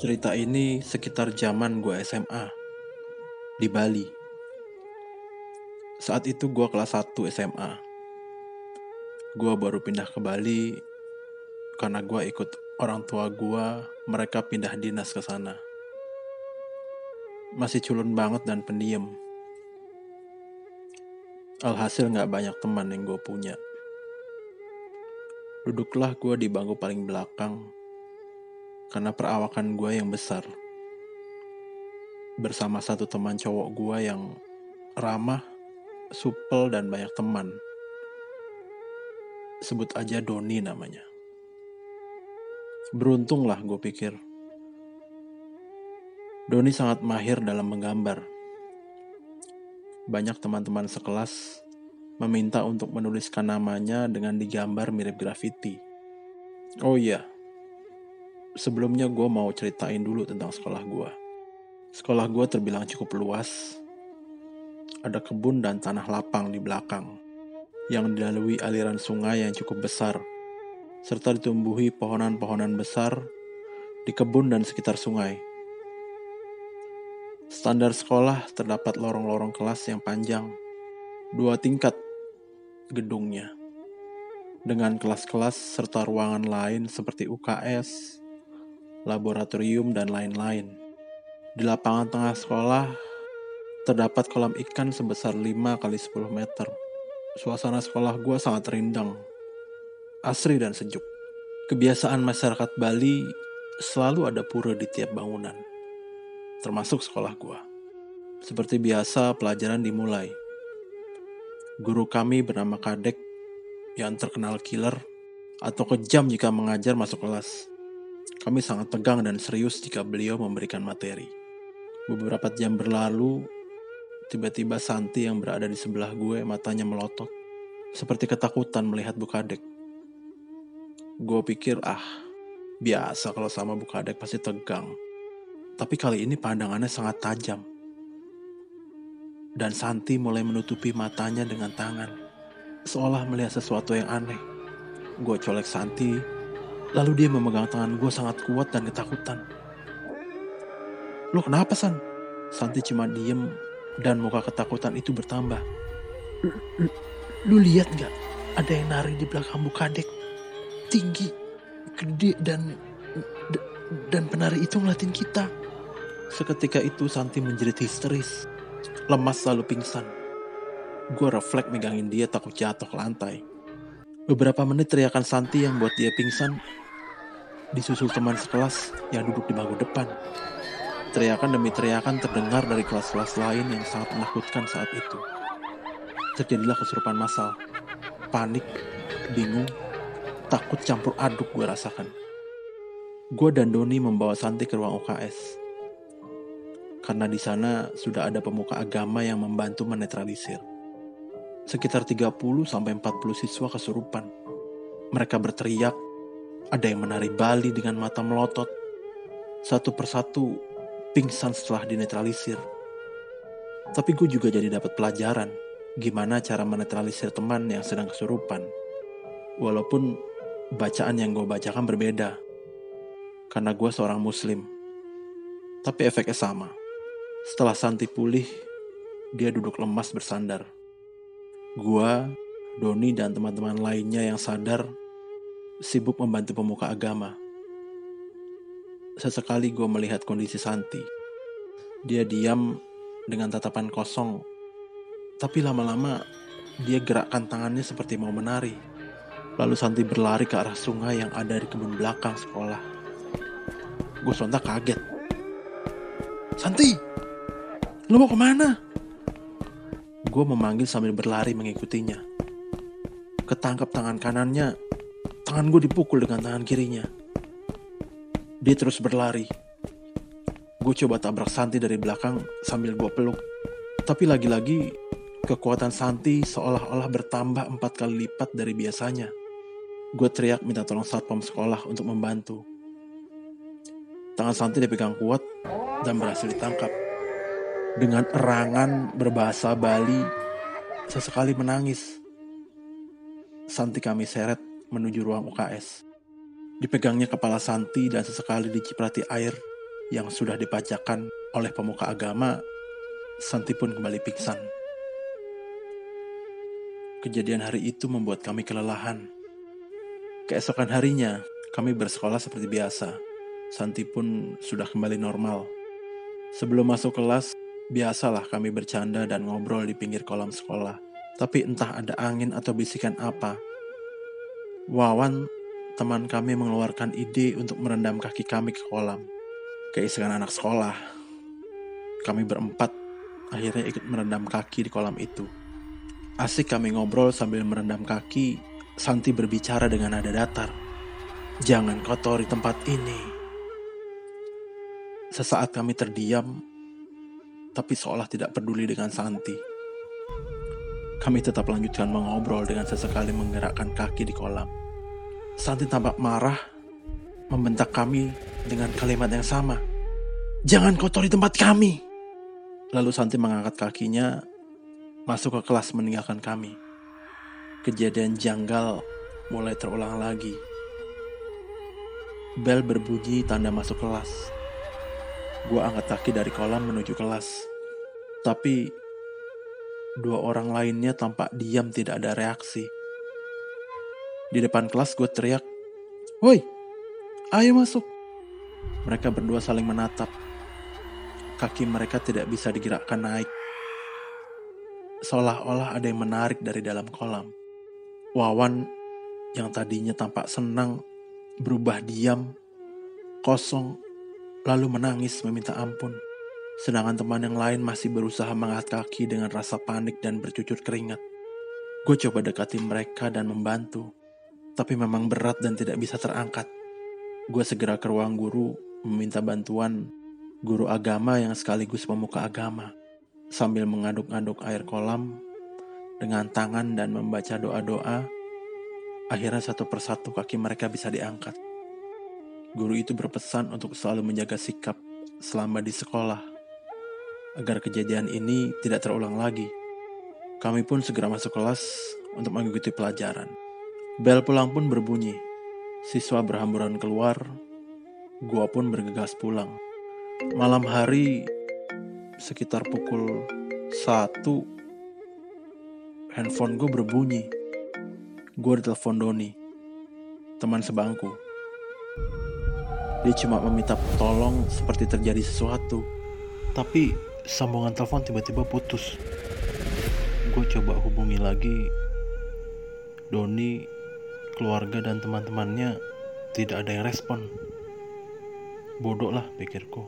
Cerita ini sekitar zaman gue SMA di Bali. Saat itu gue kelas 1 SMA. Gue baru pindah ke Bali karena gue ikut orang tua gue, mereka pindah dinas ke sana. Masih culun banget dan pendiam. Alhasil gak banyak teman yang gue punya. Duduklah gue di bangku paling belakang karena perawakan gue yang besar. Bersama satu teman cowok gue yang ramah, supel, dan banyak teman. Sebut aja Doni namanya. Beruntunglah gue pikir. Doni sangat mahir dalam menggambar. Banyak teman-teman sekelas meminta untuk menuliskan namanya dengan digambar mirip grafiti. Oh iya, sebelumnya gue mau ceritain dulu tentang sekolah gue. Sekolah gue terbilang cukup luas. Ada kebun dan tanah lapang di belakang yang dilalui aliran sungai yang cukup besar, serta ditumbuhi pohonan-pohonan besar di kebun dan sekitar sungai. Standar sekolah terdapat lorong-lorong kelas yang panjang, dua tingkat gedungnya, dengan kelas-kelas serta ruangan lain seperti UKS, laboratorium, dan lain-lain. Di lapangan tengah sekolah terdapat kolam ikan sebesar 5 kali 10 meter. Suasana sekolah gua sangat rindang, asri dan sejuk. Kebiasaan masyarakat Bali selalu ada pura di tiap bangunan, termasuk sekolah gua. Seperti biasa, pelajaran dimulai. Guru kami bernama Kadek yang terkenal killer atau kejam jika mengajar masuk kelas. Kami sangat tegang dan serius jika beliau memberikan materi. Beberapa jam berlalu, tiba-tiba Santi yang berada di sebelah gue matanya melotot. Seperti ketakutan melihat Bukadek. Gue pikir, ah, biasa kalau sama Bukadek pasti tegang. Tapi kali ini pandangannya sangat tajam. Dan Santi mulai menutupi matanya dengan tangan. Seolah melihat sesuatu yang aneh. Gue colek Santi, lalu dia memegang tangan gue sangat kuat dan ketakutan. Lo kenapa San? Santi cuma diem dan muka ketakutan itu bertambah. Lu lihat gak? Ada yang nari di belakang Bukadek. Tinggi, gede dan dan penari itu ngeliatin kita. Seketika itu Santi menjerit histeris. Lemas lalu pingsan. Gue refleks megangin dia takut jatuh ke lantai. Beberapa menit teriakan Santi yang buat dia pingsan disusul teman sekelas yang duduk di bangku depan. Teriakan demi teriakan terdengar dari kelas-kelas lain yang sangat menakutkan saat itu. Terjadilah kesurupan massal. Panik, bingung, takut campur aduk gue rasakan. Gue dan Doni membawa Santi ke ruang UKS. Karena di sana sudah ada pemuka agama yang membantu menetralisir. Sekitar 30 sampai 40 siswa kesurupan. Mereka berteriak, ada yang menari Bali dengan mata melotot. Satu persatu pingsan setelah dinetralisir. Tapi gue juga jadi dapat pelajaran gimana cara menetralisir teman yang sedang kesurupan. Walaupun bacaan yang gue bacakan berbeda. Karena gue seorang muslim. Tapi efeknya sama. Setelah Santi pulih, dia duduk lemas bersandar. Gua, Doni, dan teman-teman lainnya yang sadar sibuk membantu pemuka agama Sesekali gue melihat kondisi Santi. Dia diam dengan tatapan kosong. Tapi lama-lama dia gerakkan tangannya seperti mau menari. Lalu Santi berlari ke arah sungai yang ada di kebun belakang sekolah. Gue sontak kaget. Santi, lo mau ke mana? Gue memanggil sambil berlari mengikutinya. Ketangkap tangan kanannya, tangan gue dipukul dengan tangan kirinya. Dia terus berlari. Gue coba tabrak Santi dari belakang sambil gue peluk. Tapi lagi-lagi kekuatan Santi seolah-olah bertambah empat kali lipat dari biasanya. Gue teriak minta tolong satpam sekolah untuk membantu. Tangan Santi dipegang kuat dan berhasil ditangkap. Dengan erangan berbahasa Bali, sesekali menangis. Santi kami seret menuju ruang UKS. Dipegangnya kepala Santi dan sesekali diciprati air yang sudah dipajakan oleh pemuka agama, Santi pun kembali pingsan. Kejadian hari itu membuat kami kelelahan. Keesokan harinya, kami bersekolah seperti biasa. Santi pun sudah kembali normal. Sebelum masuk kelas, biasalah kami bercanda dan ngobrol di pinggir kolam sekolah. Tapi entah ada angin atau bisikan apa. Wawan, teman kami mengeluarkan ide untuk merendam kaki kami ke kolam. Keisengan anak sekolah. Kami berempat akhirnya ikut merendam kaki di kolam itu. Asik kami ngobrol sambil merendam kaki, Santi berbicara dengan nada datar. Jangan kotori tempat ini. Sesaat kami terdiam, tapi seolah tidak peduli dengan Santi. Kami tetap lanjutkan mengobrol dengan sesekali menggerakkan kaki di kolam. Santi tampak marah, membentak kami dengan kalimat yang sama. Jangan kotori tempat kami. Lalu Santi mengangkat kakinya, masuk ke kelas meninggalkan kami. Kejadian janggal mulai terulang lagi. Bel berbunyi tanda masuk kelas. Gua angkat kaki dari kolam menuju kelas. Tapi Dua orang lainnya tampak diam tidak ada reaksi. Di depan kelas gue teriak, Woi, ayo masuk. Mereka berdua saling menatap. Kaki mereka tidak bisa digerakkan naik. Seolah-olah ada yang menarik dari dalam kolam. Wawan yang tadinya tampak senang berubah diam, kosong, lalu menangis meminta ampun. Sedangkan teman yang lain masih berusaha mengangkat kaki dengan rasa panik dan bercucur keringat. Gue coba dekati mereka dan membantu, tapi memang berat dan tidak bisa terangkat. Gue segera ke ruang guru meminta bantuan guru agama yang sekaligus pemuka agama sambil mengaduk-aduk air kolam dengan tangan dan membaca doa-doa. Akhirnya satu persatu kaki mereka bisa diangkat. Guru itu berpesan untuk selalu menjaga sikap selama di sekolah agar kejadian ini tidak terulang lagi. Kami pun segera masuk kelas untuk mengikuti pelajaran. Bel pulang pun berbunyi. Siswa berhamburan keluar, gua pun bergegas pulang. Malam hari sekitar pukul satu, handphone gue berbunyi. Gue ditelepon Doni, teman sebangku. Dia cuma meminta tolong seperti terjadi sesuatu. Tapi sambungan telepon tiba-tiba putus. Gue coba hubungi lagi. Doni, keluarga dan teman-temannya tidak ada yang respon. Bodoh lah pikirku.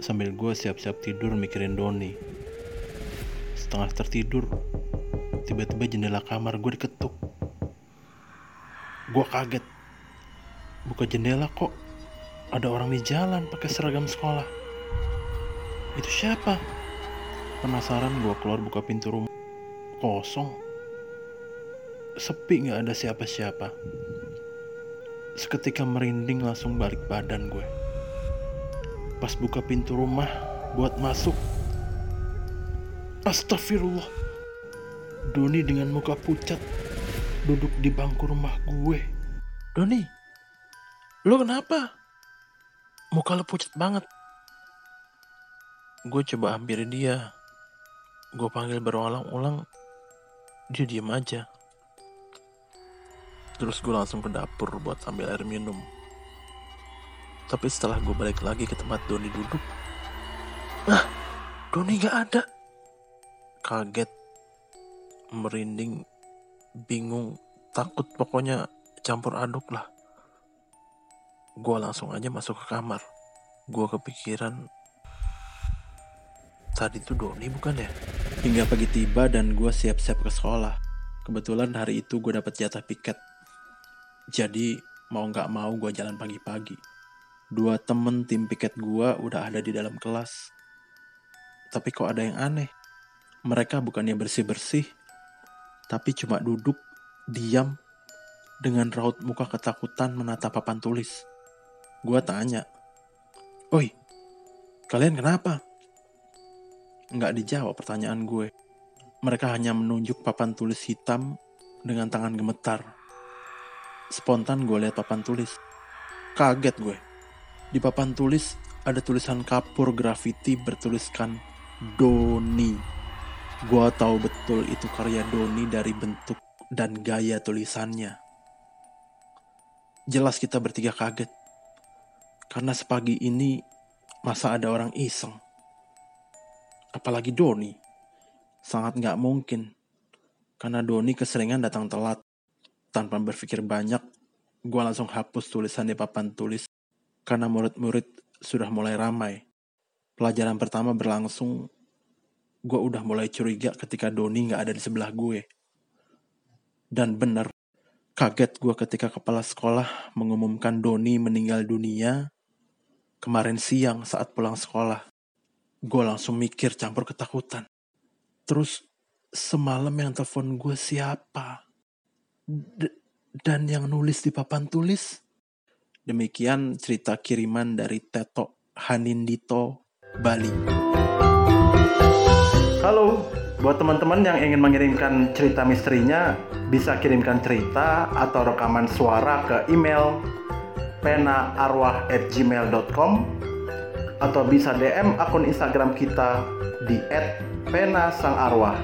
Sambil gue siap-siap tidur mikirin Doni. Setengah tertidur, tiba-tiba jendela kamar gue diketuk. Gue kaget. Buka jendela kok ada orang di jalan pakai seragam sekolah. Itu siapa? Penasaran gue keluar buka pintu rumah. Kosong. Sepi gak ada siapa-siapa. Seketika merinding langsung balik badan gue. Pas buka pintu rumah buat masuk. Astagfirullah. Doni dengan muka pucat duduk di bangku rumah gue. Doni, lu kenapa? Muka lu pucat banget. Gue coba hampiri dia. Gue panggil berulang-ulang, dia diem aja. Terus gue langsung ke dapur buat ambil air minum. Tapi setelah gue balik lagi ke tempat Doni duduk, ah, Doni gak ada. Kaget, merinding, bingung, takut pokoknya campur aduk lah. Gue langsung aja masuk ke kamar. Gue kepikiran Tadi tuh Doni bukan ya? Hingga pagi tiba dan gue siap-siap ke sekolah. Kebetulan hari itu gue dapet jatah piket. Jadi mau gak mau gue jalan pagi-pagi. Dua temen tim piket gue udah ada di dalam kelas. Tapi kok ada yang aneh. Mereka bukannya bersih-bersih, tapi cuma duduk, diam, dengan raut muka ketakutan menatap papan tulis. Gue tanya, Oi, kalian kenapa? Nggak dijawab pertanyaan gue. Mereka hanya menunjuk papan tulis hitam dengan tangan gemetar. Spontan gue lihat papan tulis. Kaget gue. Di papan tulis ada tulisan kapur graffiti bertuliskan Doni. Gue tahu betul itu karya Doni dari bentuk dan gaya tulisannya. Jelas kita bertiga kaget. Karena sepagi ini masa ada orang iseng. Apalagi Doni. Sangat nggak mungkin. Karena Doni keseringan datang telat. Tanpa berpikir banyak, gue langsung hapus tulisan di papan tulis. Karena murid-murid sudah mulai ramai. Pelajaran pertama berlangsung, gue udah mulai curiga ketika Doni nggak ada di sebelah gue. Dan bener, kaget gue ketika kepala sekolah mengumumkan Doni meninggal dunia kemarin siang saat pulang sekolah. Gue langsung mikir campur ketakutan. Terus semalam yang telepon gue siapa? D dan yang nulis di papan tulis? Demikian cerita kiriman dari Teto Hanindito, Bali. Halo, buat teman-teman yang ingin mengirimkan cerita misterinya, bisa kirimkan cerita atau rekaman suara ke email penaarwah@gmail.com atau bisa DM akun Instagram kita di @penasangarwah.